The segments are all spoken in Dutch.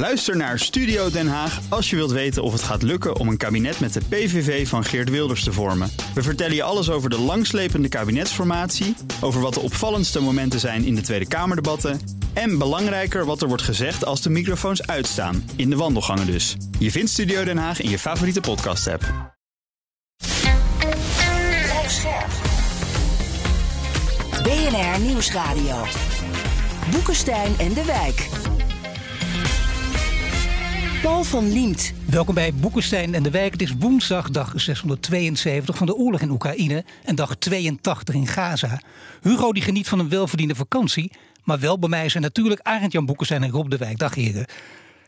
Luister naar Studio Den Haag als je wilt weten of het gaat lukken om een kabinet met de PVV van Geert Wilders te vormen. We vertellen je alles over de langslepende kabinetsformatie, over wat de opvallendste momenten zijn in de Tweede Kamerdebatten en belangrijker wat er wordt gezegd als de microfoons uitstaan, in de wandelgangen dus. Je vindt Studio Den Haag in je favoriete podcast-app. BNR Nieuwsradio. Boekenstein en de Wijk. Paul van Liemt. Welkom bij Boekenstein en de Wijk. Het is woensdag, dag 672 van de oorlog in Oekraïne en dag 82 in Gaza. Hugo die geniet van een welverdiende vakantie, maar wel bij mij zijn natuurlijk Arend-Jan Boekenstein en Rob de Wijk. Dag heren.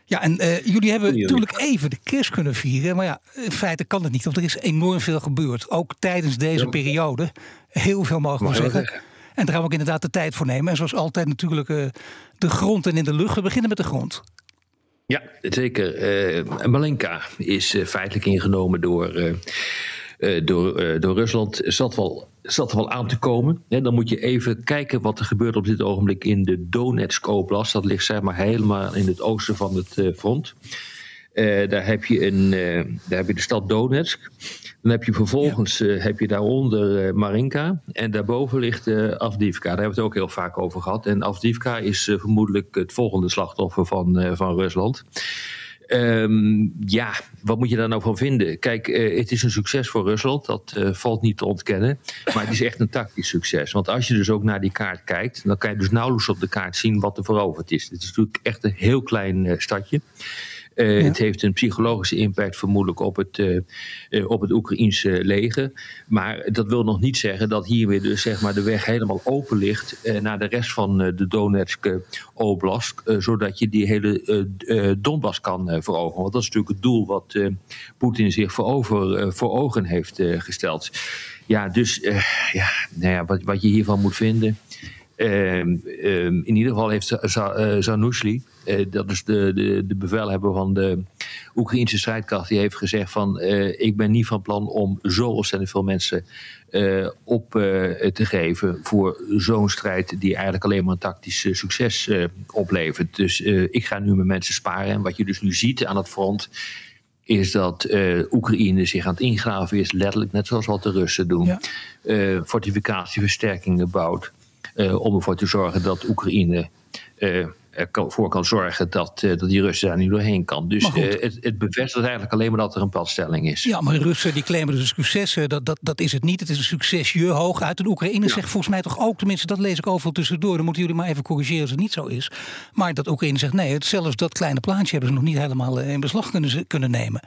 Ja, en uh, jullie hebben natuurlijk even de kerst kunnen vieren. Maar ja, in feite kan het niet, want er is enorm veel gebeurd. Ook tijdens deze periode. Heel veel mogen we zeggen. En daar gaan we ook inderdaad de tijd voor nemen. En zoals altijd natuurlijk uh, de grond en in de lucht. We beginnen met de grond. Ja, zeker. Uh, Malenka is uh, feitelijk ingenomen door, uh, door, door Rusland. Zat wel, zat wel aan te komen. Dan moet je even kijken wat er gebeurt op dit ogenblik in de Donetsk Oblast. Dat ligt zeg maar helemaal in het oosten van het front. Daar, heb je een, daar heb je de stad Donetsk. Dan heb je vervolgens uh, heb je daaronder Marinka. En daarboven ligt Avdivka. Daar hebben we het ook heel vaak over gehad. En Avdivka is vermoedelijk het volgende slachtoffer van, van Rusland. Um, ja, wat moet je daar nou van vinden? Kijk, het is een succes voor Rusland. Dat valt niet te ontkennen. Maar het is echt een tactisch succes. Want als je dus ook naar die kaart kijkt. dan kan je dus nauwelijks op de kaart zien wat er veroverd is. Het is natuurlijk echt een heel klein stadje. Uh, ja. Het heeft een psychologische impact vermoedelijk op het, uh, uh, op het Oekraïense leger. Maar dat wil nog niet zeggen dat hier weer dus, zeg maar, de weg helemaal open ligt naar de rest van de Donetsk Oblast. zodat je die hele Donbass kan veroveren. Want dat is natuurlijk het doel wat Poetin zich voor, over, voor ogen heeft gesteld. Ja, dus ja, nou ja, wat, wat je hiervan moet vinden. Ehm, ehm, in ieder geval heeft Zanusli, uh, dat is de, de, de bevelhebber van de Oekraïnse strijdkracht, die heeft gezegd van uh, ik ben niet van plan om zo ontzettend veel mensen uh, op te geven voor zo'n strijd die eigenlijk alleen maar een tactisch succes oplevert. Dus ik ga nu mijn mensen sparen. En wat je dus nu ziet aan het front is dat uh, Oekraïne zich aan het ingraven is, letterlijk net zoals wat de Russen doen. Ja. Uh, fortificatieversterkingen bouwt. Uh, om ervoor te zorgen dat Oekraïne ervoor kan zorgen dat, uh, dat die Russen daar niet doorheen kan. Dus uh, het, het, bevestigt eigenlijk alleen maar dat er een padstelling is. Ja, maar Russen die claimen dus succes. Dat, dat, dat is het niet. Het is een succesje hoog uit. De Oekraïne ja. zegt volgens mij toch ook, tenminste dat lees ik overal tussendoor. Dan moeten jullie maar even corrigeren als het niet zo is. Maar dat Oekraïne zegt nee, zelfs dat kleine plaatje hebben ze nog niet helemaal in beslag kunnen, kunnen nemen.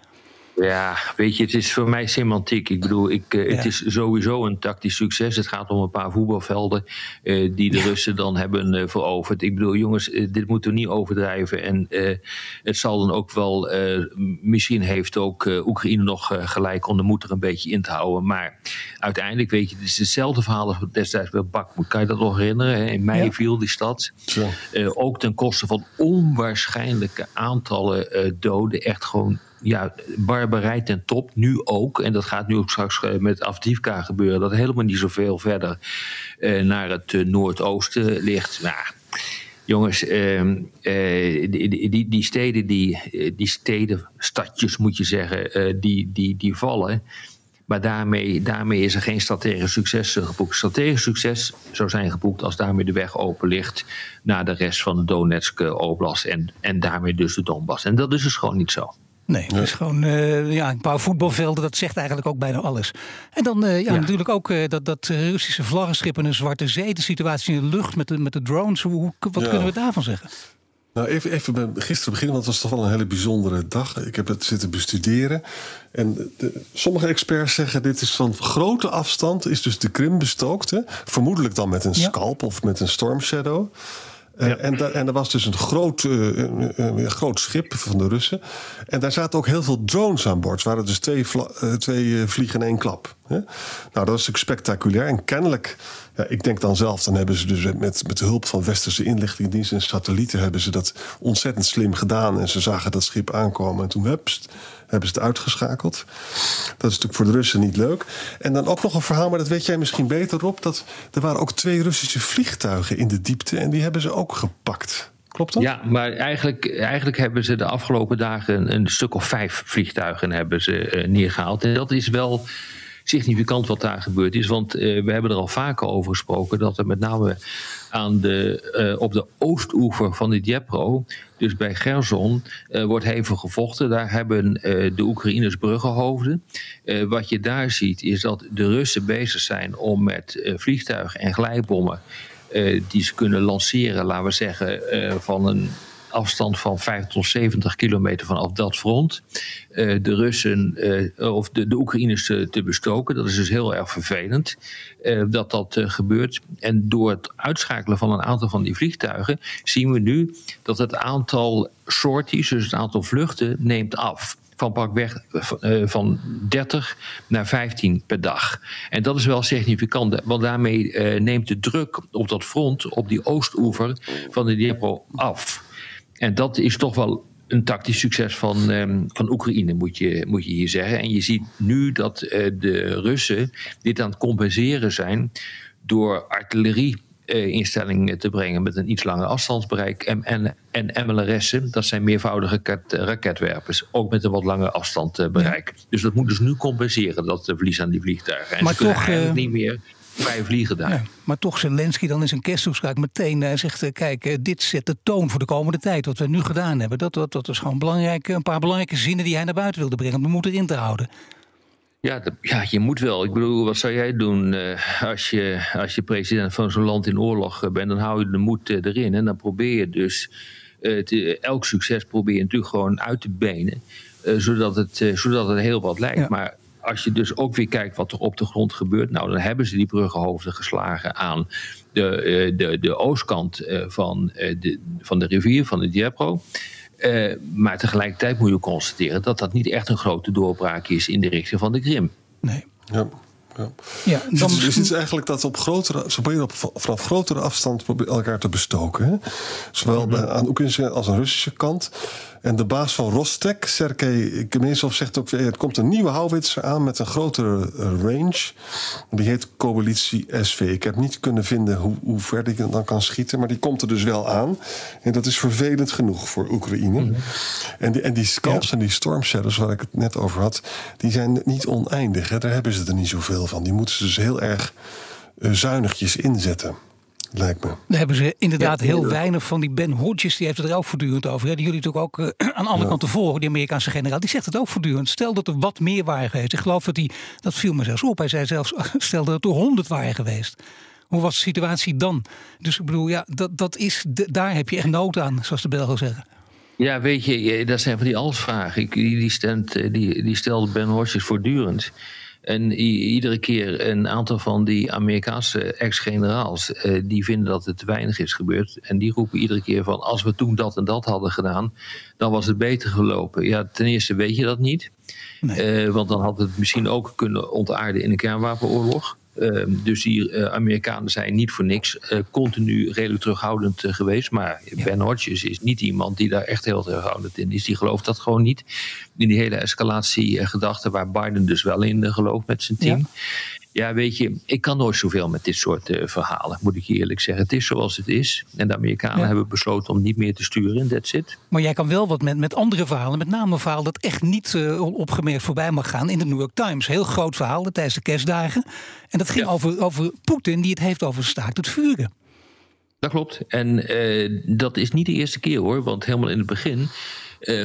Ja, weet je, het is voor mij semantiek. Ik bedoel, ik, uh, ja. het is sowieso een tactisch succes. Het gaat om een paar voetbalvelden uh, die de ja. Russen dan hebben uh, veroverd. Ik bedoel, jongens, dit moeten we niet overdrijven. En het zal dan ook wel, misschien heeft ook Oekraïne nog gelijk om de moed er een beetje in te houden. Maar uiteindelijk, weet je, het is hetzelfde verhaal als destijds bij Bakmoed. Kan je dat nog herinneren? Hè? In mei ja. viel die stad. ook ten koste van onwaarschijnlijke aantallen doden. Echt gewoon ja, barbarij ten top, nu ook. En dat gaat nu ook straks met Afdivka gebeuren. Dat helemaal niet zoveel verder uh, naar het uh, noordoosten ligt. Nou, jongens, uh, die, die, die, steden, die, die steden, stadjes moet je zeggen, die, die, die vallen. Maar daarmee, daarmee is er geen strategisch succes geboekt. Strategisch succes zou zijn geboekt als daarmee de weg open ligt naar de rest van de Donetsk Oblast en, en daarmee dus de Donbass. En dat is dus gewoon niet zo. Nee, het is gewoon uh, ja, een paar voetbalvelden, dat zegt eigenlijk ook bijna alles. En dan uh, ja, ja, natuurlijk ook uh, dat, dat Russische vlaggenschip in een zwarte zee, de situatie in de lucht met de, met de drones, hoe, wat ja. kunnen we daarvan zeggen? Nou, even, even bij gisteren beginnen, want het was toch wel een hele bijzondere dag. Ik heb het zitten bestuderen. En de, sommige experts zeggen dit is van grote afstand, is dus de Krim bestookt. Hè? Vermoedelijk dan met een ja. scalp of met een storm shadow. Ja. en, da en er was dus een groot, uh, een, een groot schip van de Russen. En daar zaten ook heel veel drones aan boord. Het waren dus twee, uh, twee vliegen in één klap. Hè? Nou, dat was natuurlijk spectaculair. En kennelijk, ja, ik denk dan zelf, dan hebben ze dus met, met de hulp van westerse inlichtingendiensten en satellieten hebben ze dat ontzettend slim gedaan. En ze zagen dat schip aankomen en toen wepst hebben ze het uitgeschakeld. Dat is natuurlijk voor de Russen niet leuk. En dan ook nog een verhaal, maar dat weet jij misschien beter op. Dat er waren ook twee Russische vliegtuigen in de diepte en die hebben ze ook gepakt. Klopt dat? Ja, maar eigenlijk, eigenlijk hebben ze de afgelopen dagen een, stuk of vijf vliegtuigen hebben ze, neergehaald. En dat is wel significant wat daar gebeurd is. Want we hebben er al vaker over gesproken dat er met name aan de, op de oostoever van de Djepro, dus bij Gerson, wordt hevig gevochten. Daar hebben de Oekraïners bruggenhoofden. wat je daar ziet is dat de Russen bezig zijn om met vliegtuigen en glijbommen die ze kunnen lanceren, laten we zeggen, van een afstand van 50 tot 70 kilometer vanaf dat front. Uh, de Russen of de, de Oekraïners te, bestoken. Dat is dus heel erg vervelend dat dat gebeurt. En door het uitschakelen van een aantal van die vliegtuigen zien we nu dat het aantal sorties, dus het aantal vluchten, neemt af van pakweg van 30 naar 15 per dag. En dat is wel significant, want daarmee neemt de druk op dat front, op die oostoever van de Dnipro af. En dat is toch wel een tactisch succes van, um, van Oekraïne, moet je, moet je hier zeggen. En je ziet nu dat uh, de Russen dit aan het compenseren zijn door artillerie uh, instelling te brengen met een iets langer afstandsbereik. En, en, en MLRS'en, dat zijn meervoudige raketwerpers, ook met een wat langer afstandbereik. Ja. Dus dat moet dus nu compenseren, dat verlies aan die vliegtuigen. En maar ze toch uh, niet meer vrij vliegen daar. Ja, maar toch Zelensky dan in zijn kersttoespraak meteen uh, zegt... kijk, dit zet de toon voor de komende tijd, wat we nu gedaan hebben. Dat, dat, dat is gewoon belangrijk, een paar belangrijke zinnen die hij naar buiten wilde brengen... om de moed erin te houden. Ja, dat, ja, je moet wel. Ik bedoel, wat zou jij doen uh, als, je, als je president van zo'n land in oorlog bent? Dan hou je de moed uh, erin en dan probeer je dus uh, te, elk succes probeer je natuurlijk gewoon uit te benen, zodat, het, zodat het heel wat lijkt. Ja. Maar als je dus ook weer kijkt wat er op de grond gebeurt, nou dan hebben ze die bruggenhoofden geslagen aan de, de, de oostkant van, de, van de rivier, van de Djepro. Uh, maar tegelijkertijd moet je constateren dat dat niet echt een grote doorbraak is in de richting van de Krim. Nee. Ja. Ja. Ja, dan dus het is eigenlijk dat op grotere, ze proberen op, vanaf grotere afstand elkaar te bestoken. Hè? Zowel bij, aan Oekraïnse als aan Russische kant. En de baas van Rostek, Sergei Kemesov, zegt ook... er komt een nieuwe houwitser aan met een grotere range. Die heet Coalitie SV. Ik heb niet kunnen vinden hoe, hoe ver die dan kan schieten... maar die komt er dus wel aan. En dat is vervelend genoeg voor Oekraïne. Mm -hmm. en, die, en die scalps ja. en die storm shadows waar ik het net over had... die zijn niet oneindig. Hè? Daar hebben ze er niet zoveel van. Die moeten ze dus heel erg uh, zuinigjes inzetten lijkt me. Daar hebben ze inderdaad ja, heel weinig van. Die Ben Hodges, die heeft het er ook voortdurend over. Hè? Die jullie natuurlijk ook uh, aan alle ja. kanten volgen, die Amerikaanse generaal. Die zegt het ook voortdurend. Stel dat er wat meer waren geweest. Ik geloof dat hij, dat viel me zelfs op. Hij zei zelfs, stel dat er honderd waren geweest. Hoe was de situatie dan? Dus ik bedoel, ja, dat, dat is, de, daar heb je echt nood aan, zoals de Belgen zeggen. Ja, weet je, dat zijn van die alsvragen. Ik, die, die, stent, die, die stelde Ben Hodges voortdurend. En iedere keer een aantal van die Amerikaanse ex-generaals, eh, die vinden dat het te weinig is gebeurd. En die roepen iedere keer van, als we toen dat en dat hadden gedaan, dan was het beter gelopen. Ja, ten eerste weet je dat niet. Nee. Uh, want dan had het misschien ook kunnen ontaarden in een kernwapenoorlog. Uh, dus die uh, Amerikanen zijn niet voor niks uh, continu redelijk terughoudend geweest. Maar. Ben Hodges is niet iemand die daar echt heel terughoudend in is. Die gelooft dat gewoon niet. In die hele escalatiegedachte, waar Biden dus wel in gelooft met zijn team. Ja. Ja, weet je, ik kan nooit zoveel met dit soort uh, verhalen, moet ik je eerlijk zeggen. Het is zoals het is. En de Amerikanen ja. hebben besloten om niet meer te sturen. That's it. Maar jij kan wel wat met, met andere verhalen. Met name een verhaal dat echt niet uh, opgemerkt voorbij mag gaan in de New York Times. Heel groot verhaal tijdens de kerstdagen. En dat ging ja. over, over Poetin, die het heeft over staakt het vuren. Dat klopt. En uh, dat is niet de eerste keer hoor. Want helemaal in het begin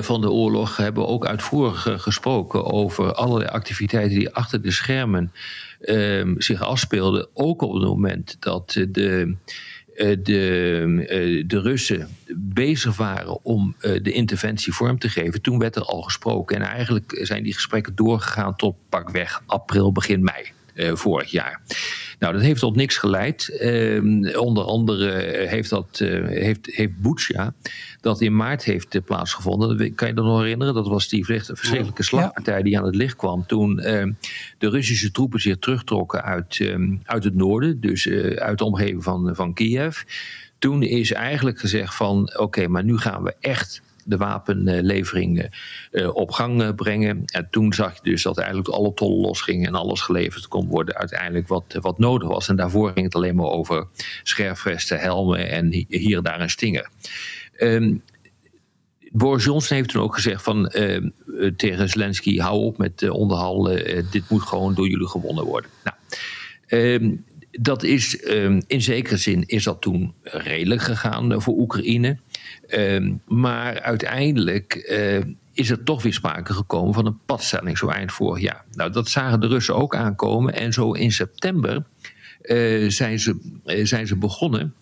van de oorlog hebben we ook uitvoerig uh, gesproken over allerlei activiteiten die achter de schermen uh, zich afspeelden. Ook op het moment dat de. De, de Russen bezig waren om de interventie vorm te geven, toen werd er al gesproken. En eigenlijk zijn die gesprekken doorgegaan tot pakweg april, begin mei. Vorig jaar. Nou, dat heeft tot niks geleid. Uh, onder andere heeft, dat, heeft, heeft Butsja, dat in maart heeft uh, plaatsgevonden. Kan je dat nog herinneren? Dat was die verschrikkelijke slagpartij die aan het licht kwam. toen ehm, de Russische troepen zich terugtrokken uit, ehm, uit het noorden, dus uit de omgeving van, van Kiev. Toen is eigenlijk gezegd van oké, okay, maar nu gaan we echt de wapenlevering uh, op gang brengen. En toen zag je dus dat eigenlijk alle tollen losgingen en alles geleverd kon worden uiteindelijk wat, wat nodig was. En daarvoor ging het alleen maar over scherfvesten, helmen en hier en daar een stinger. Um, Boris Johnson heeft toen ook gezegd van, uh, tegen Zelensky: hou op met uh, onderhandelen, uh, dit moet gewoon door jullie gewonnen worden. Nou, um, dat is in zekere zin is dat toen redelijk gegaan voor Oekraïne. maar uiteindelijk is er toch weer sprake gekomen van een padstelling zo eind vorig jaar. Nou, dat zagen de Russen ook aankomen. En zo in september zijn, ze, zijn ze begonnen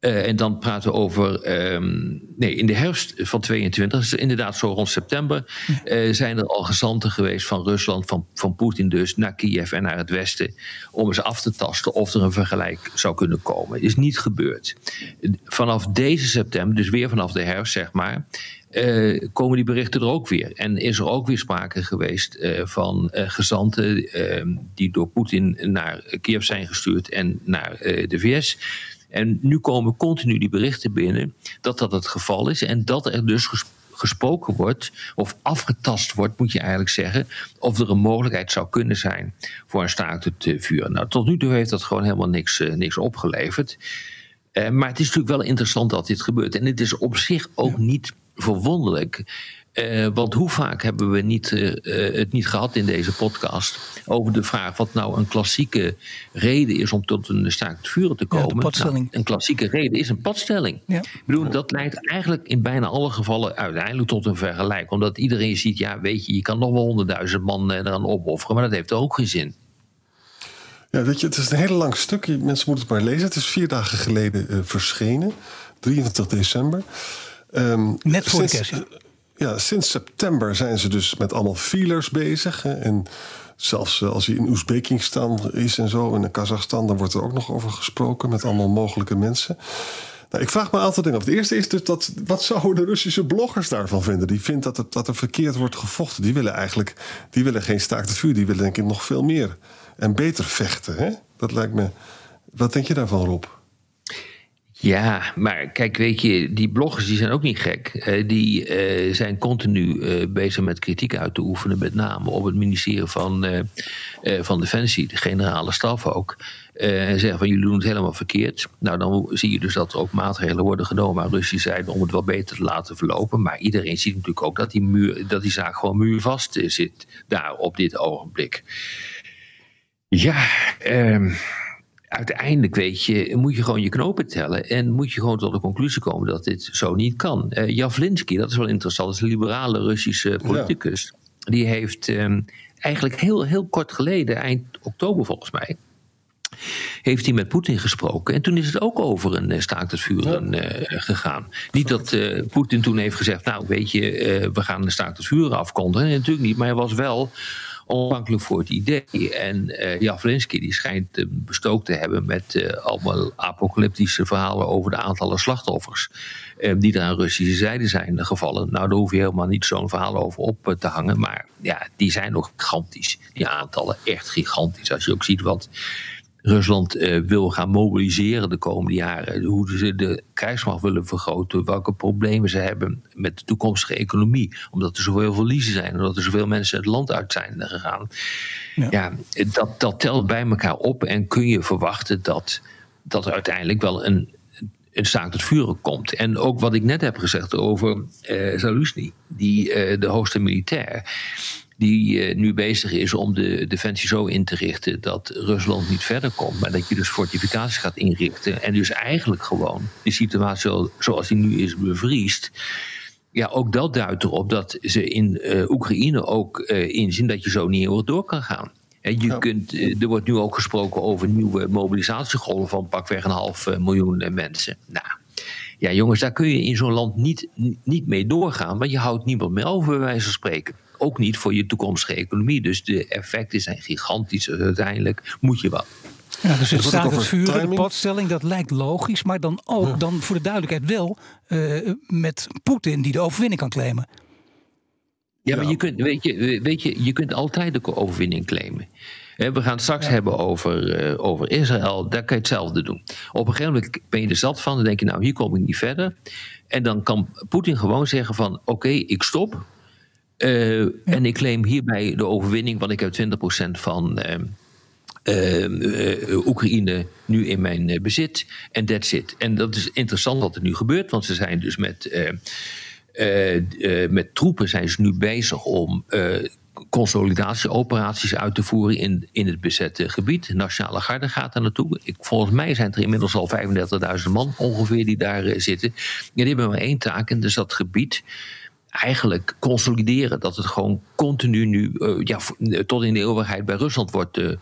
uh, en dan praten we over, um, nee, in de herfst van 22, dus inderdaad zo rond september, uh, zijn er al gezanten geweest van Rusland, van, van Poetin dus, naar Kiev en naar het westen, om eens af te tasten of er een vergelijk zou kunnen komen. Is niet gebeurd. Vanaf deze september, dus weer vanaf de herfst, zeg maar, uh, komen die berichten er ook weer. En is er ook weer sprake geweest uh, van uh, gezanten die door Poetin naar Kiev zijn gestuurd en naar de VS. En nu komen continu die berichten binnen dat dat het geval is en dat er dus gesproken wordt, of afgetast wordt, moet je eigenlijk zeggen, of er een mogelijkheid zou kunnen zijn voor een staakt het vuur. Nou, tot nu toe heeft dat gewoon helemaal niks, niks opgeleverd. Uh, maar het is natuurlijk wel interessant dat dit gebeurt. En het is op zich ook niet verwonderlijk. Uh, want hoe vaak hebben we niet, uh, het niet gehad in deze podcast over de vraag wat nou een klassieke reden is om tot een staakt vuren te komen? Ja, nou, een klassieke reden is een padstelling. Ja. Ik bedoel, dat leidt eigenlijk in bijna alle gevallen uiteindelijk tot een vergelijk. Omdat iedereen ziet, ja, weet je, je kan nog wel honderdduizend man eraan opofferen, maar dat heeft ook geen zin. Ja, weet je, het is een heel lang stuk. Mensen moeten het maar lezen. Het is vier dagen geleden verschenen, 23 december. Um, Net voor de kerst. Ja, sinds september zijn ze dus met allemaal feelers bezig. Hè. En zelfs eh, als hij in Oezbekistan is en zo, in Kazachstan, dan wordt er ook nog over gesproken met allemaal mogelijke mensen. Nou, ik vraag me een aantal dingen af. Het eerste is dus dat, wat zouden de Russische bloggers daarvan vinden? Die vinden dat, het, dat er verkeerd wordt gevochten. Die willen eigenlijk die willen geen staakt vuur. Die willen denk ik nog veel meer en beter vechten. Hè? Dat lijkt me. Wat denk je daarvan, Rob? Ja, maar kijk, weet je, die bloggers die zijn ook niet gek. Uh, die uh, zijn continu uh, bezig met kritiek uit te oefenen, met name op het ministerie van, van Defensie, de generale staf ook. en zeggen van jullie doen het helemaal verkeerd. Nou, dan zie je dus dat er ook maatregelen worden genomen aan Russische zijde om het wel beter te laten verlopen. Maar iedereen ziet natuurlijk ook dat die, muur, dat die zaak gewoon muurvast zit daar op dit ogenblik. Ja, ehm uiteindelijk weet je, moet je gewoon je knopen tellen en moet je gewoon tot de conclusie komen dat dit zo niet kan. Uh, Javlinsky, dat is wel interessant, dat is een liberale Russische politicus. Die heeft um, eigenlijk heel, heel kort geleden, eind oktober volgens mij, heeft hij met Poetin gesproken. En toen is het ook over een uh, staakt het vuren uh, gegaan. Niet dat uh, Poetin toen heeft gezegd, nou weet je, we gaan de staakt het vuren afkondigen. natuurlijk niet, maar hij was wel onafhankelijk voor het idee. En uh, die schijnt uh, bestookt te hebben met uh, allemaal apocalyptische verhalen over de aantallen slachtoffers. die daar aan Russische zijde zijn gevallen. Nou, daar hoef je helemaal niet zo'n verhaal over op te hangen. Maar ja, die zijn nog gigantisch. Die aantallen echt gigantisch. Als je ook ziet wat Rusland uh, wil gaan mobiliseren de komende jaren. Hoe ze de krijgsmacht willen vergroten. Welke problemen ze hebben met de toekomstige economie. Omdat er zoveel verliezen zijn. Omdat er zoveel mensen het land uit zijn gegaan. Ja, ja dat, dat telt bij elkaar op. En kun je verwachten dat, dat er uiteindelijk wel een, een staakt het vuren komt. En ook wat ik net heb gezegd over Zaluzny. Die, uh, de hoogste militair die eh, nu bezig is om de defensie zo in te richten dat Rusland niet verder komt, maar dat je dus fortificaties gaat inrichten en dus eigenlijk gewoon de situatie zoals die nu is bevriest. Ja, ook dat duidt erop dat ze in uh, Oekraïne ook uh, inzien dat je zo niet heel door kan gaan. En je kunt, er wordt nu ook gesproken over nieuwe mobilisatiegolven van pakweg een half miljoen mensen. Nou, ja, jongens, daar kun je in zo'n land niet, niet mee doorgaan, want je houdt niemand meer over, bij wijze van spreken ook niet voor je toekomstige economie. Dus de effecten zijn gigantisch. Dus uiteindelijk moet je wat. Ja, dus het staat het vuur, de padstelling, dat lijkt logisch. Maar dan ook, dan voor de duidelijkheid wel, uh, met Poetin die de overwinning kan claimen. Ja, maar je kunt, weet je, weet je, je kunt altijd de overwinning claimen. We gaan het straks hebben over, uh, over Israël. Daar kan je hetzelfde doen. Op een gegeven moment ben je er zat van. Dan denk je, nou, hier kom ik niet verder. En dan kan Poetin gewoon zeggen van... oké, ik stop. Uh, En ik claim hierbij de overwinning, want ik heb 20% van, uh, Oekraïne nu in mijn bezit en that's it. En dat is interessant wat er nu gebeurt, want ze zijn dus met, met troepen zijn ze nu bezig om consolidatieoperaties uit te voeren in, in het bezette gebied. De Nationale Garde gaat daar naartoe. Ik, volgens mij zijn er inmiddels al 35.000 man ongeveer die daar uh, zitten. Ja, die hebben maar één taak en dat is dat gebied eigenlijk consolideren. Dat het gewoon continu nu uh, ja, tot in de eeuwigheid bij Rusland wordt uh,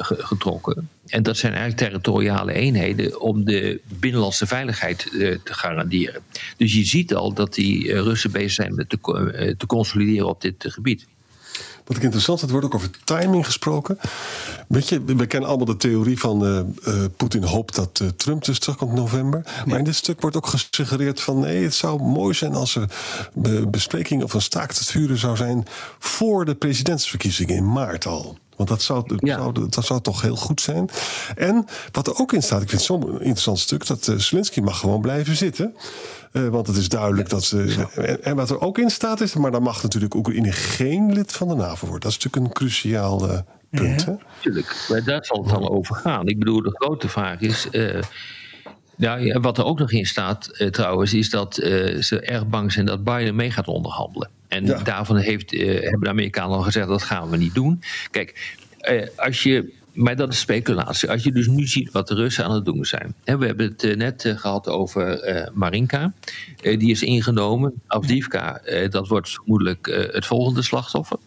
getrokken. En dat zijn eigenlijk territoriale eenheden om de binnenlandse veiligheid te garanderen. Dus je ziet al dat die Russen bezig zijn met te, te consolideren op dit gebied. Wat ik interessant vind, wordt ook over timing gesproken. Weet je, we kennen allemaal de theorie van uh, uh, Poetin hoopt dat uh, Trump dus terugkomt in november. Maar in dit stuk wordt ook gesuggereerd van nee, het zou mooi zijn als er bespreking of een staakt het vuren zou zijn voor de presidentsverkiezingen in maart al. Want dat zou, zou, dat zou toch heel goed zijn. En wat er ook in staat, ik vind het zo'n interessant stuk, dat Zelensky mag gewoon blijven zitten. Uh, want het is duidelijk dat ze. En, en, wat er ook in staat is, maar dan mag natuurlijk Oekraïne geen lid van de NAVO worden. Dat is natuurlijk een cruciaal uh, punt. Ja. Tuurlijk, maar daar zal het dan over gaan. Ik bedoel, de grote vraag is. Nou, wat er ook nog in staat trouwens, is dat ze erg bang zijn dat Biden mee gaat onderhandelen. En ja. daarvan heeft, hebben de Amerikanen al gezegd dat gaan we niet doen. Kijk, als je maar dat is speculatie. Als je dus nu ziet wat de Russen aan het doen zijn. we hebben het net gehad over Marinka. die is ingenomen. Avdivka, dat wordt vermoedelijk het volgende slachtoffer.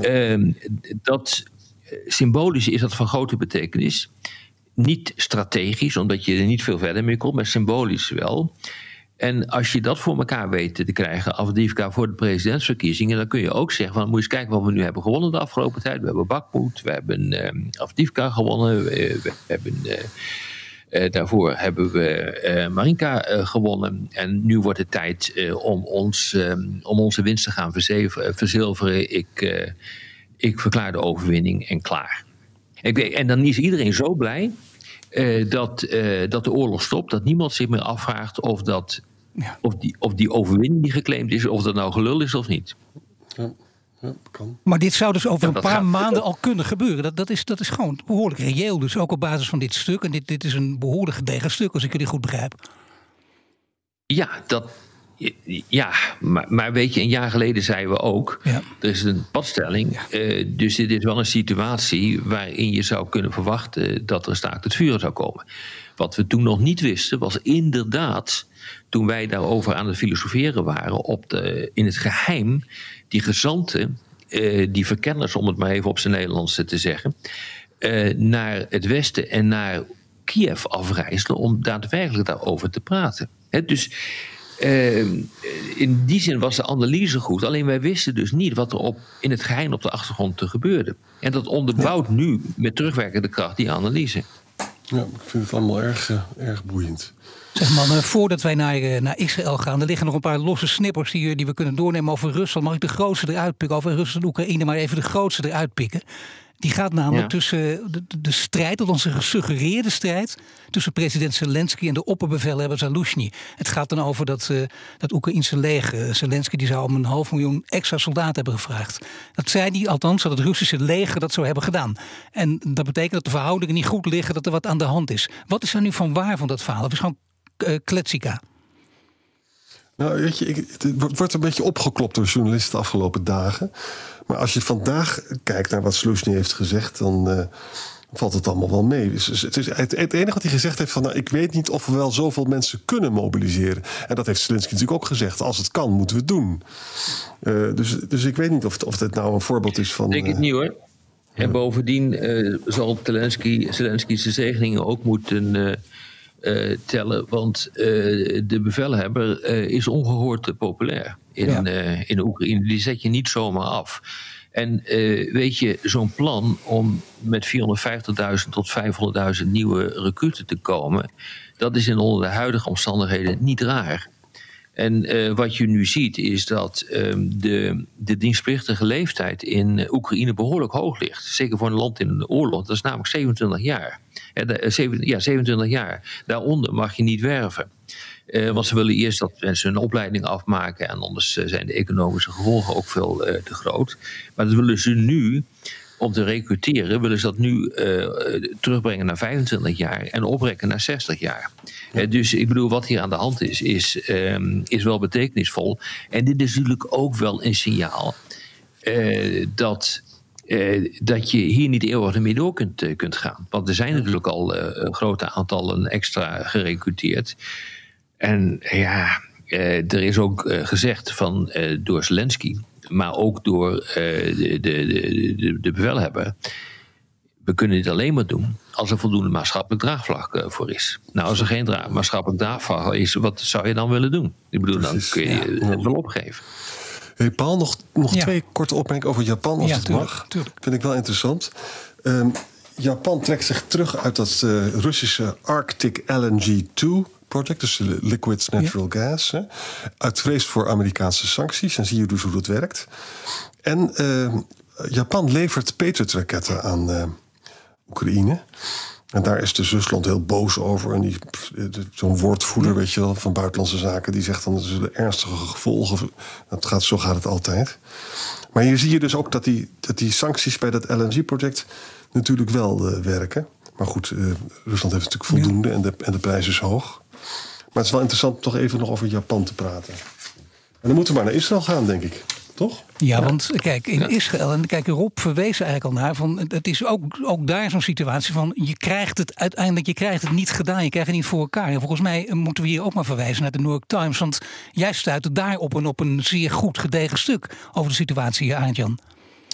Ja. dat, symbolisch is dat van grote betekenis. Niet strategisch, omdat je er niet veel verder mee komt, maar symbolisch wel. En als je dat voor elkaar weet te krijgen, Avdivka voor de presidentsverkiezingen, dan kun je ook zeggen: van, moet je eens kijken wat we nu hebben gewonnen de afgelopen tijd. We hebben Bakmoed, we hebben Avdivka gewonnen, we, we hebben. Uh, uh, daarvoor hebben we Marinka gewonnen. En nu wordt het tijd om, ons, om onze winst te gaan verzilveren. Ik, ik verklaar de overwinning en klaar. Ik, en dan is iedereen zo blij dat, dat de oorlog stopt. Dat niemand zich meer afvraagt of dat ja. Of, die, of die overwinning die geclaimd is, of dat nou gelul is of niet. Ja. Ja, kan. Maar dit zou dus over een paar gaat, maanden al kunnen gebeuren. Dat, dat, is, dat is gewoon behoorlijk reëel. Dus ook op basis van dit stuk. En dit, dit is een behoorlijk gedegen stuk, als ik jullie goed begrijp. Ja, dat, ja, maar, maar, weet je, een jaar geleden zeiden we ook: ja. er is een padstelling. Uh, dus dit is wel een situatie waarin je zou kunnen verwachten dat er een staakt het vuur zou komen. Wat we toen nog niet wisten, was inderdaad toen wij daarover aan het filosoferen waren, op de, in het geheim die gezanten, uh, die verkenners, om het maar even op zijn Nederlands te zeggen, uh, naar het Westen en naar Kiev afreisden om daadwerkelijk daarover te praten. He, dus uh, in die zin was de analyse goed. Alleen wij wisten dus niet wat er op, in het geheim op de achtergrond te gebeurde. En dat onderbouwt ja. nu met terugwerkende kracht die analyse. Ja, ik vind het allemaal erg, erg boeiend. Zeg man, voordat wij naar, naar Israël gaan, er liggen nog een paar losse snippers die, die we kunnen doornemen over Rusland. Mag ik de grootste eruit pikken? Over Rusland en Oekraïne, maar even de grootste eruit pikken. Die gaat namelijk ja. tussen de, de strijd, tot onze gesuggereerde strijd, tussen president Zelensky en de opperbevelhebber Zaluzhny. Het gaat dan over dat, uh, dat Oekraïnse leger. Zelensky die zou om een half miljoen extra soldaten hebben gevraagd. Dat zei hij althans, dat het Russische leger dat zou hebben gedaan. En dat betekent dat de verhoudingen niet goed liggen, dat er wat aan de hand is. Wat is er nu van waar van dat verhaal? Of is gewoon uh, kletsika? Nou, weet je, ik, het wordt een beetje opgeklopt door journalisten de afgelopen dagen. Maar als je vandaag kijkt naar wat Sloesny heeft gezegd, dan uh, valt het allemaal wel mee. Dus het, is, het, het, enige wat hij gezegd heeft van, nou, ik weet niet of we wel zoveel mensen kunnen mobiliseren. En dat heeft Zelensky natuurlijk ook gezegd. Als het kan, moeten we het doen. Uh, dus, dus ik weet niet of, of dit nou een voorbeeld is van. Denk het niet hoor. En bovendien uh, zal Zelensky, Zelensky zijn zegeningen ook moeten uh, tellen. Want uh, de bevelhebber uh, is ongehoord populair in, ja. in Oekraïne. Die zet je niet zomaar af. En weet je, zo'n plan om met 450.000 tot 500.000 nieuwe recruten te komen, dat is in onder de huidige omstandigheden niet raar. En uh, wat je nu ziet is dat um, de, de dienstplichtige leeftijd in Oekraïne behoorlijk hoog ligt. Zeker voor een land in de oorlog. Dat is namelijk 27 jaar. Ja, 27 jaar. Daaronder mag je niet werven. Want ze willen eerst dat mensen hun opleiding afmaken. En anders zijn de economische gevolgen ook veel te groot. Maar dat willen ze nu om te recruteren, willen ze dat nu terugbrengen naar 25 jaar en oprekken naar 60 jaar. dus ik bedoel, wat hier aan de hand is, is, ehm, is wel betekenisvol. En dit is natuurlijk ook wel een signaal dat eh, dat je hier niet eeuwig mee door kunt, eh, kunt gaan. Want er zijn natuurlijk al grote aantallen extra gerecruiteerd. En ja, er is ook gezegd van, door Zelensky, maar ook door de, de, de, de bevelhebber. We kunnen dit alleen maar doen als er voldoende maatschappelijk draagvlak voor is. Nou, als er geen maatschappelijk draagvlak is, wat zou je dan willen doen? Ik bedoel, dan kun je het wel opgeven. Hey Paul, nog, nog twee korte opmerkingen over Japan, als het mag. Tuurlijk. Vind ik wel interessant. Um, Japan trekt zich terug uit dat uh, Russische Arctic LNG-2 project, dus liquid natural gas. Hè, uit vrees voor Amerikaanse sancties. En zie je dus hoe dat werkt. En uh, Japan levert Patriot-raketten aan uh, Oekraïne. En daar is dus Rusland heel boos over. En die, zo'n woordvoerder, weet je wel, van Buitenlandse Zaken, die zegt dan dat er ernstige gevolgen. Dat gaat, zo gaat het altijd. Maar hier zie je dus ook dat die, dat die sancties bij dat LNG-project natuurlijk wel uh, werken. Maar goed, uh, Rusland heeft natuurlijk voldoende en, de, en de prijs is hoog. Maar het is wel interessant om toch even nog over Japan te praten. En dan moeten we maar naar Israël gaan, denk ik. Toch? Ja, want kijk, in Israël, en kijk, Rob verwees eigenlijk al naar, van, het is ook, ook daar zo'n situatie van, je krijgt het uiteindelijk, je krijgt het niet gedaan, je krijgt het niet voor elkaar. En volgens mij moeten we hier ook maar verwijzen naar de New York Times, want jij stuitte daar op een, op een zeer goed gedegen stuk over de situatie hier, Arend-Jan.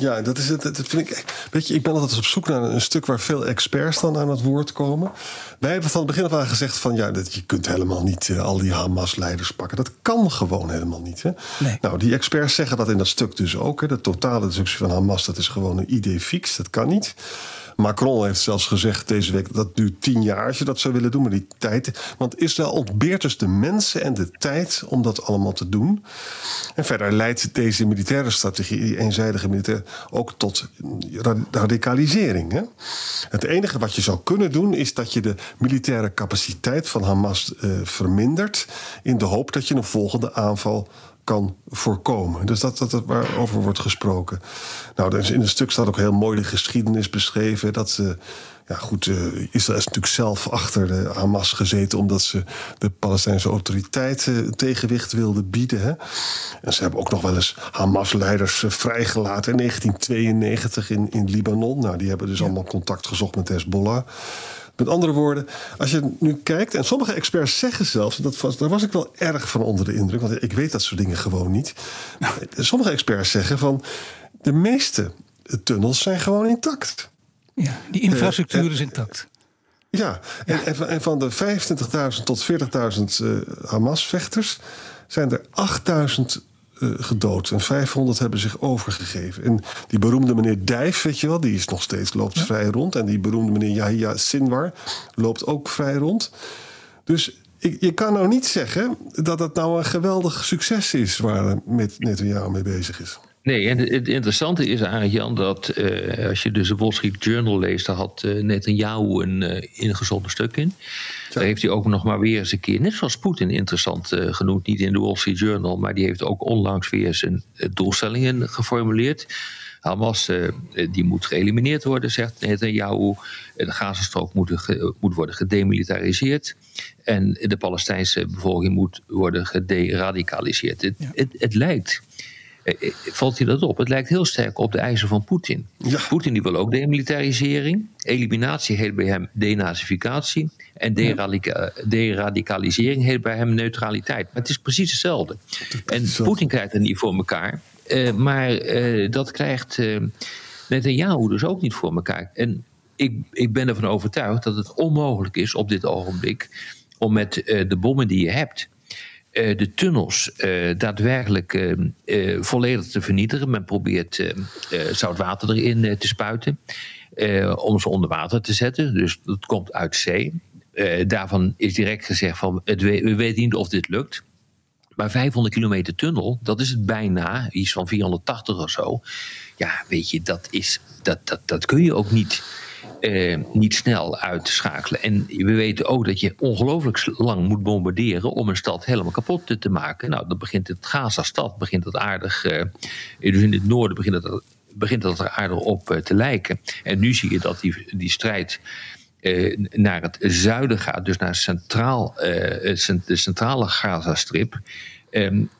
Ja, dat is het. Dat vind ik. Weet je, ik ben altijd op zoek naar een stuk waar veel experts dan aan het woord komen. Wij hebben van het begin af aan gezegd van ja, dat je kunt helemaal niet uh, al die Hamas-leiders pakken. Dat kan gewoon helemaal niet. Hè? Nee. Nou, die experts zeggen dat in dat stuk dus ook. Hè. De totale destructie van Hamas, dat is gewoon een idee fix. Dat kan niet. Macron heeft zelfs gezegd deze week dat duurt tien jaar als je dat zou willen doen, maar die tijd. Want Israël ontbeert dus de mensen en de tijd om dat allemaal te doen. En verder leidt deze militaire strategie, die eenzijdige militair, ook tot radicalisering. Hè? Het enige wat je zou kunnen doen is dat je de militaire capaciteit van Hamas uh, vermindert. in de hoop dat je een volgende aanval kan voorkomen. Dus dat, dat, dat waarover wordt gesproken. Nou, dus in het stuk staat ook heel mooi de geschiedenis beschreven. Dat ze, ja goed, uh, Israël is natuurlijk zelf achter de Hamas gezeten... omdat ze de Palestijnse autoriteit uh, tegenwicht wilden bieden. Hè. En ze hebben ook nog wel eens Hamas-leiders uh, vrijgelaten... in 1992 in, in Libanon. Nou, die hebben dus allemaal contact gezocht met Hezbollah... Met andere woorden, als je nu kijkt, en sommige experts zeggen zelfs, dat was, daar was ik wel erg van onder de indruk, want ik weet dat soort dingen gewoon niet. Nou. Sommige experts zeggen van de meeste tunnels zijn gewoon intact. Ja, die infrastructuur uh, is intact. Ja, ja. En, en, van de 25.000 tot 40.000 uh, Hamas-vechters zijn er 8.000 uh, gedood. En 500 hebben zich overgegeven. En die beroemde meneer Dijf, weet je wel, die is nog steeds loopt vrij rond. En die beroemde meneer Yahya Sinwar loopt ook vrij rond. Dus ik, je kan nou niet zeggen dat het nou een geweldig succes is waar met Netanyahu mee bezig is. Nee, en het interessante is eigenlijk, Jan, dat uh, als je dus de Wall Street Journal leest, daar had uh, Netanyahu een uh, ingezonden stuk in. Daar heeft hij ook nog maar weer eens een keer, net zoals Poetin interessant genoemd, niet in de Wall Street Journal, maar die heeft ook onlangs weer zijn doelstellingen geformuleerd. Hamas die moet geëlimineerd worden, zegt Netanyahu. De Gazastrook moet, moet worden gedemilitariseerd. En de Palestijnse bevolking moet worden gederadicaliseerd. Het, het, het lijkt eh, eh, valt je dat op? Het lijkt heel sterk op de eisen van Poetin. Ja. Poetin die wil ook demilitarisering. Eliminatie heet bij hem denazificatie. En deradicalisering heet bij hem neutraliteit. Maar het is precies hetzelfde. En Poetin krijgt het niet voor elkaar. Uh, maar uh, dat krijgt uh, Netanyahu dus ook niet voor elkaar. En ik, ik ben ervan overtuigd dat het onmogelijk is op dit ogenblik... om met de bommen die je hebt uh, de tunnels uh, daadwerkelijk uh, volledig te vernietigen. Men probeert zout water erin te spuiten om ze onder water te zetten. Dus dat komt uit zee. daarvan is direct gezegd van het, we weten niet of dit lukt. Maar 500 kilometer tunnel, dat is het bijna, iets van 480 of zo. Ja, weet je, dat, is, dat, dat, dat kun je ook niet eh, niet snel uitschakelen. En we weten ook dat je ongelooflijk lang moet bombarderen om een stad helemaal kapot te, maken. Nou, dan begint het Gaza-stad begint het aardig. Eh, dus in het noorden begint het begint dat er aardig op te lijken. En nu zie je dat die, die strijd naar het zuiden gaat, dus naar centraal, de centrale Gazastrip. Um,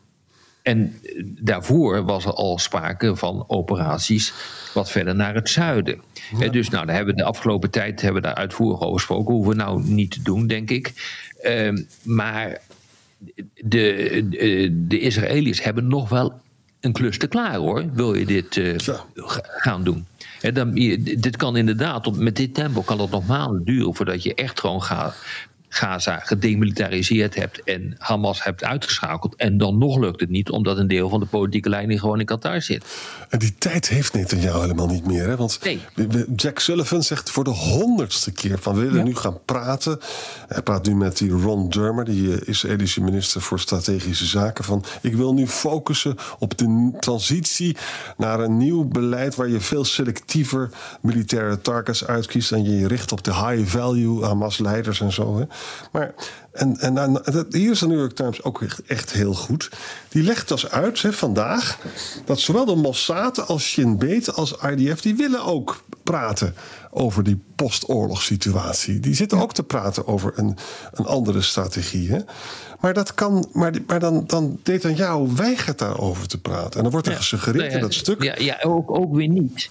en daarvoor was er al sprake van operaties wat verder naar het zuiden. Dus nou, daar hebben we de afgelopen tijd hebben we daar uitvoerig over gesproken. Hoeven we nou niet te doen, denk ik. Ehm, maar de, de, de Israëliërs hebben nog wel een klus te klaar hoor. Wil je dit uh, gaan doen? dan, dit kan inderdaad, met dit tempo kan het nog maanden duren voordat je echt gewoon gaat, Gaza gedemilitariseerd hebt en Hamas hebt uitgeschakeld. En dan nog lukt het niet, omdat een deel van de politieke leiding gewoon in Qatar zit. En die tijd heeft Netanyahu helemaal niet meer. Hè? Want nee. Jack Sullivan zegt voor de honderdste keer van we willen nu gaan praten. Hij praat nu met die Ron Dermer, die eh, Israëlische minister voor strategische zaken. Van ik wil nu focussen op de transitie naar een nieuw beleid waar je veel selectiever militaire targets uitkiest. En je je richt op de high value Hamas-leiders en zo. Hè? Maar, en, en, en, hier is de New York Times ook echt, echt heel goed. Die legt dus uit hè, vandaag dat zowel de Mossad als Shin Bet als IDF... die willen ook praten over die postoorlogssituatie. Die zitten ook te praten over een, een andere strategie. Hè? Maar dat kan. Maar, maar dan, dan deed dan jou weigert daarover te praten. En dan wordt er gesuggereerd in dat stuk. Ja, ja ook, ook weer niet.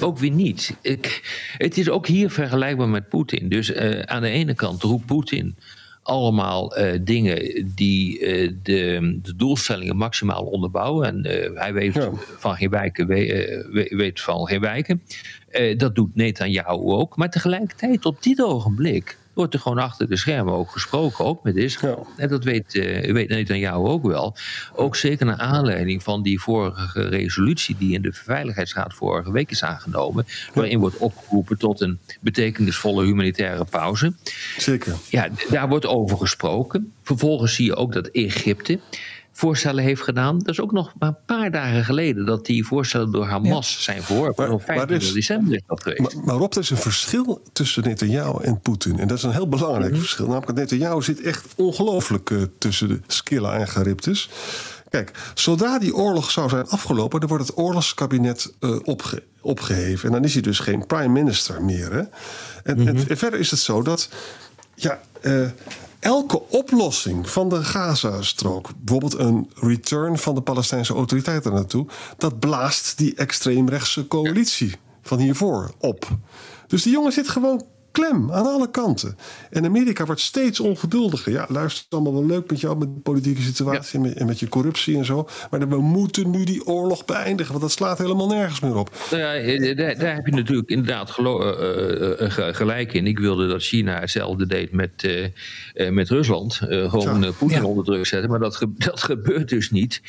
Ook weer niet. Ik, het is ook hier vergelijkbaar met Poetin. Dus uh, aan de ene kant roept Poetin allemaal uh, dingen die uh, de, de, doelstellingen maximaal onderbouwen. En hij weet van geen wijken, weet van geen wijken. dat doet Netanyahu ook. Maar tegelijkertijd op dit ogenblik wordt er gewoon achter de schermen ook gesproken, ook met Israël. En dat weet, uh, weet jou ook wel. Ook zeker naar aanleiding van die vorige resolutie die in de Veiligheidsraad vorige week is aangenomen, waarin wordt opgeroepen tot een betekenisvolle humanitaire pauze. Zeker. Ja, daar wordt over gesproken. Vervolgens zie je ook dat Egypte voorstellen heeft gedaan. Dat is ook nog maar een paar dagen geleden dat die voorstellen door Hamas zijn verworpen. Op 25 december is dat geweest. Maar, maar Rob, er is een verschil tussen Netanyahu en Poetin. En dat is een heel belangrijk mhm. verschil. Namelijk, Netanyahu zit echt ongelooflijk uh, tussen de Skilla en Charybdis. Kijk, zodra die oorlog zou zijn afgelopen, dan wordt het oorlogskabinet uh, opge opgeheven. En dan is hij dus geen prime minister meer. Hè? En, en, en, mhm. verder is het zo dat. Ja, uh, elke oplossing van de Gazastrook, bijvoorbeeld een return van de Palestijnse autoriteiten naartoe, dat blaast die extreemrechtse coalitie van hiervoor op. Dus die jongen zit gewoon klem aan alle kanten. En Amerika wordt steeds ongeduldiger. Ja, luister, allemaal wel leuk met jou, met de politieke situatie en, met, je corruptie en zo. Maar we moeten nu die oorlog beëindigen, want dat slaat helemaal nergens meer op. Nou ja, eh, daar, daar heb je natuurlijk inderdaad uh, uh, gelijk in. Ik wilde dat China hetzelfde deed met, met Rusland. gewoon Poetin onder druk zetten, maar dat, dat gebeurt dus niet.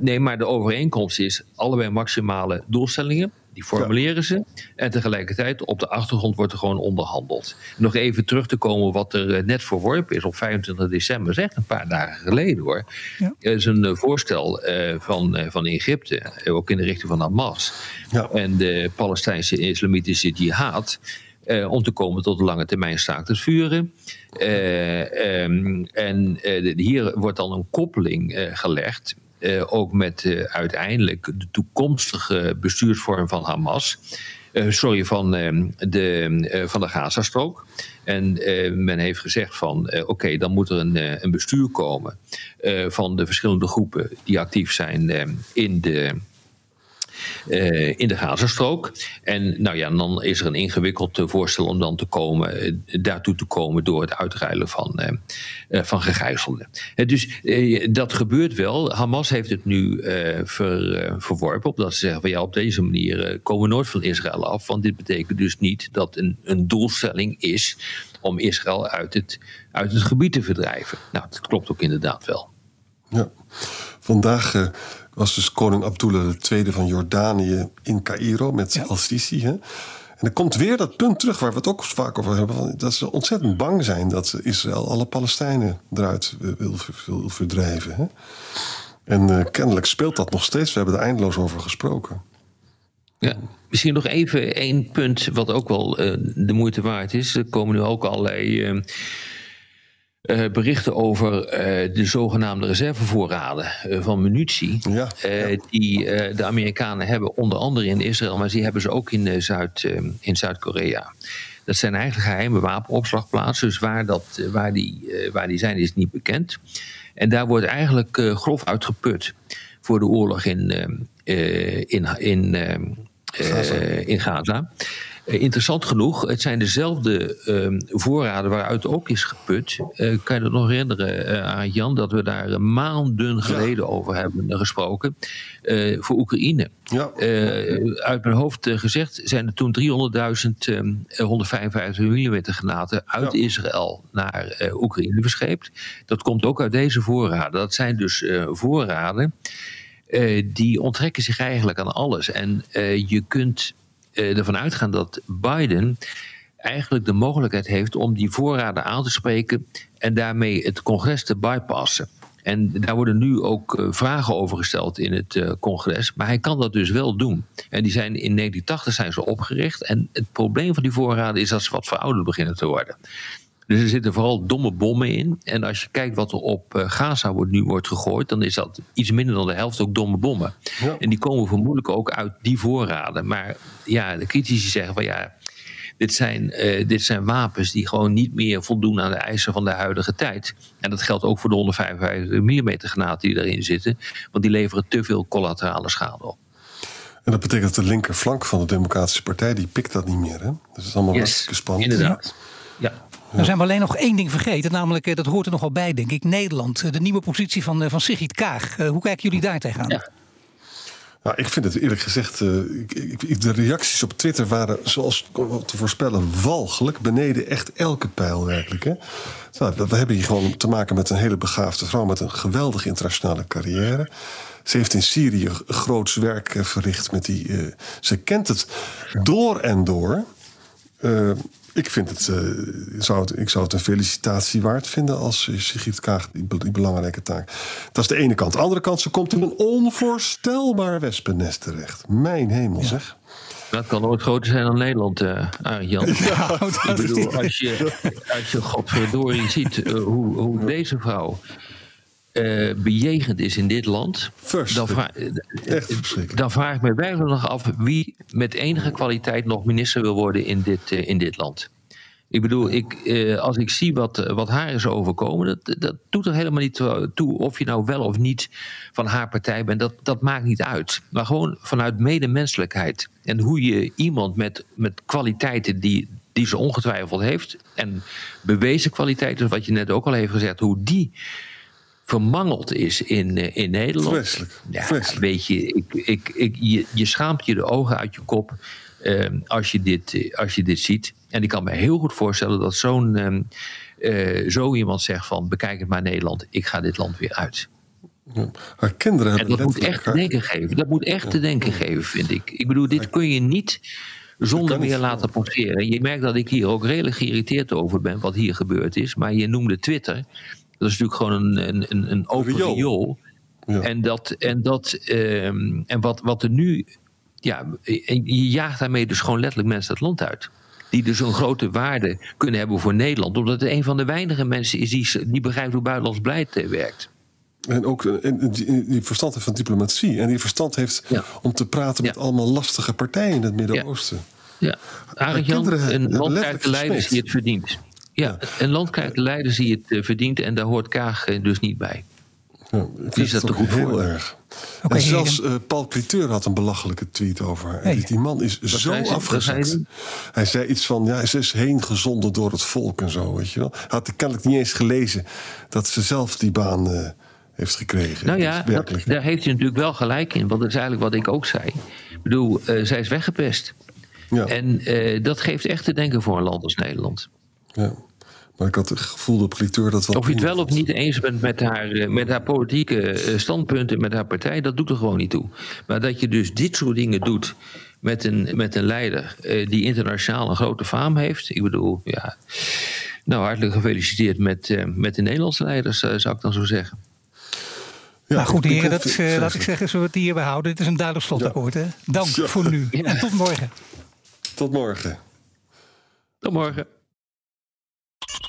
nee, maar de overeenkomst is allebei maximale doelstellingen. Die formuleren ze. En tegelijkertijd op de achtergrond wordt er gewoon onderhandeld. Nog even terug te komen wat er eh, net verworpen is op 25 december. Dat is echt een paar dagen geleden hoor. Ja. Er is een eh, voorstel uh, van, uh, van Egypte. Ook in de richting van Hamas. Ja. En de Palestijnse islamitische jihad. Uh, om te komen tot een lange termijn staakt het vuren. Uh, um, en uh, hier wordt dan een koppeling gelegd uh, ook met uh, uiteindelijk de toekomstige bestuursvorm van Hamas. Uh, sorry, van, ehm, de, van de Gazastrook. En men heeft gezegd van oké, dan moet er een, een bestuur komen van de verschillende groepen die actief zijn in de uh, in de Gazastrook. En nou ja, dan is er een ingewikkeld eh, voorstel om dan te komen, uh, daartoe te komen door het uitruilen van, uh, van gegijzelden. dus dat gebeurt wel. Hamas heeft het nu ver, verworpen, omdat ze zeggen van ja, op deze manier komen we nooit van Israël af. Want dit betekent dus niet dat een, een doelstelling is om Israël uit het, uit het gebied te verdrijven. Nou, dat klopt ook inderdaad wel. Ja, vandaag was dus koning Abdullah II van Jordanië in Cairo met ja. al-Sisi. En er komt weer dat punt terug waar we het ook vaak over hebben: dat ze ontzettend bang zijn dat Israël alle Palestijnen eruit wil, wil verdrijven. Hè? En uh, kennelijk speelt dat nog steeds. We hebben er eindeloos over gesproken. Ja, misschien nog even één punt wat ook wel uh, de moeite waard is. Er komen nu ook allerlei. Uh, eh, berichten over eh, de zogenaamde reservevoorraden eh, van munitie. Ja, Die de Amerikanen hebben, onder andere in Israël, maar die hebben ze ook in, Zuid, in Zuid-Korea. Dat zijn eigenlijk geheime wapenopslagplaatsen. Dus waar, dat, waar, die, waar die zijn is niet bekend. En daar wordt eigenlijk grof uitgeput voor de oorlog in, in, in, Gaza. in Gaza. Eh, interessant genoeg, het zijn dezelfde ehm, voorraden waaruit ook is geput. Eh, kan je dat nog herinneren, eh Arend Jan, dat we daar maanden geleden over hebben gesproken voor Oekraïne. Ja. Uit mijn hoofd gezegd zijn er toen 300.000 ehm, 155 mm granaten uit Ja. Israël naar Oekraïne verscheept. Dat komt ook uit deze voorraden. Dat zijn dus voorraden die onttrekken zich eigenlijk aan alles. En je kunt ervan uitgaan dat Biden eigenlijk de mogelijkheid heeft om die voorraden aan te spreken en daarmee het congres te bypassen. En daar worden nu ook eh, vragen over gesteld in het eh, congres. Maar hij kan dat dus wel doen. En die zijn in 1980 zijn ze opgericht. En het probleem van die voorraden is dat ze wat verouderd beginnen te worden. Dus er zitten vooral domme bommen in. En als je kijkt wat er op eh, Gaza wordt, nu wordt gegooid, dan is dat iets minder dan de helft ook domme bommen. Ja. En die komen vermoedelijk ook uit die voorraden. Maar ja, de critici zeggen van ja, dit zijn, eh, dit zijn wapens die gewoon niet meer voldoen aan de eisen van de huidige tijd. En dat geldt ook voor de 155 mm granaten die erin zitten, want die leveren te veel collaterale schade op. En dat betekent dat de linkerflank van de Democratische Partij, die pikt dat niet meer. Hè? Dus dat is allemaal hartstikke spannend. inderdaad. Ja. Dan zijn we alleen nog één ding vergeten, namelijk, eh, dat hoort er nogal bij, denk ik, Nederland. Eh, De nieuwe positie van, eh, van Sigrid Kaag. Hoe kijken jullie daar tegenaan? Ja. Nou, ik vind het eerlijk gezegd, eh, ik, ik- de reacties op Twitter waren, zoals te voorspellen, walgelijk. Beneden echt elke pijl werkelijk. Hè? Nou, we, hebben hier gewoon te maken met een hele begaafde vrouw met een geweldige internationale carrière. Ze heeft in Syrië groots werk verricht met die. eh, ze kent het door en door. Eh, ik, vind het, eh, zou het, ik zou het een felicitatie waard vinden als Sigrid Kaag die, die belangrijke taak. Dat is de ene kant. De andere kant, ze komt in een onvoorstelbaar wespennest terecht. Mijn hemel zeg. Dat kan nooit groter zijn dan Nederland, eh Arend Jan. Ik bedoel, als je, als je godverdorie ziet hoe, hoe deze vrouw eh, bejegend is in dit land... Dan Verschrikkelijk. vraag, dan vraag ik me werkelijk nog af wie met enige kwaliteit nog minister wil worden in dit, eh, in dit land. Ik bedoel, ik, eh, als ik zie wat, wat haar is overkomen, dat, dat doet er helemaal niet toe of je nou wel of niet van haar partij bent. Dat, dat maakt niet uit. Maar gewoon vanuit medemenselijkheid. En hoe je iemand met, met kwaliteiten die, die ze ongetwijfeld heeft, en bewezen kwaliteiten, wat je net ook al heeft gezegd, hoe die vermangeld is in, eh, in Nederland. Vreselijk. Ja, Vreselijk. weet je, ik, ik, ik, je, je schaamt je de ogen uit je kop eh, als, je dit, eh, als je dit ziet. En ik kan me heel goed voorstellen dat zo'n ehm, eh, zo iemand zegt van bekijk het maar Nederland, ik ga dit land weer uit. Ja. Haar kinderen En hebben dat moet echt te denken geven. Dat moet echt te denken geven, vind ik. Ik bedoel, dit kun je niet zonder meer laten passeren. Je merkt dat ik hier ook redelijk geïrriteerd over ben wat hier gebeurd is. Maar je noemde Twitter. Dat is natuurlijk gewoon een, een, een, open Riool. riool. Ja. En, dat, en, dat, ehm, en wat, wat er nu. Ja, je jaagt daarmee dus gewoon letterlijk mensen het land uit. Die dus een grote waarde kunnen hebben voor Nederland. Omdat het een van de weinige mensen is die, die begrijpt hoe buitenlands beleid eh, werkt. En ook eh, en die, die verstand heeft van diplomatie. En die verstand heeft Ja. om te praten met Ja. allemaal lastige partijen in het Midden-Oosten. Ja, Arend Jan, kinderen een land krijgt de leiders die het verdient. Ja, een land krijgt de leiders die het eh, verdient en daar hoort Kaag eh, dus niet bij. Ja, Die is dat ook te goed heel voor. erg. En zelfs eh, Paul Cliteur had een belachelijke tweet over haar. Hey. Die- man is zo zei ze? Wat zei afgezakt. hij? Zei iets van, ja, ze is heen gezonden door het volk en zo, weet je wel. Hij had kennelijk niet eens gelezen dat ze zelf die baan eh, heeft gekregen. Nou ja, dat, daar heeft hij natuurlijk wel gelijk in. Want dat is eigenlijk wat ik ook zei. Ik bedoel, eh, zij is weggepest. ja, En eh, dat geeft echt te denken voor een land als Nederland. Ja. Maar ik had het gevoel op Cliteur dat wel... Of je het wel of niet eens bent met haar, eh, met haar politieke eh, standpunten, met haar partij, dat doet er gewoon niet toe. Maar dat je dus dit soort dingen doet met een, met een leider eh, die internationaal een grote faam heeft. Ik bedoel, ja. Nou, hartelijk gefeliciteerd met, eh, met de Nederlandse leiders, eh, zou ik dan zo zeggen. Ja, nou goed, heren, dat, eh, laat ik zeggen, zullen we het hierbij houden. Dit is een duidelijk slotakkoord. Hè? Dank Ja. voor nu. En tot morgen. Tot morgen. Tot morgen.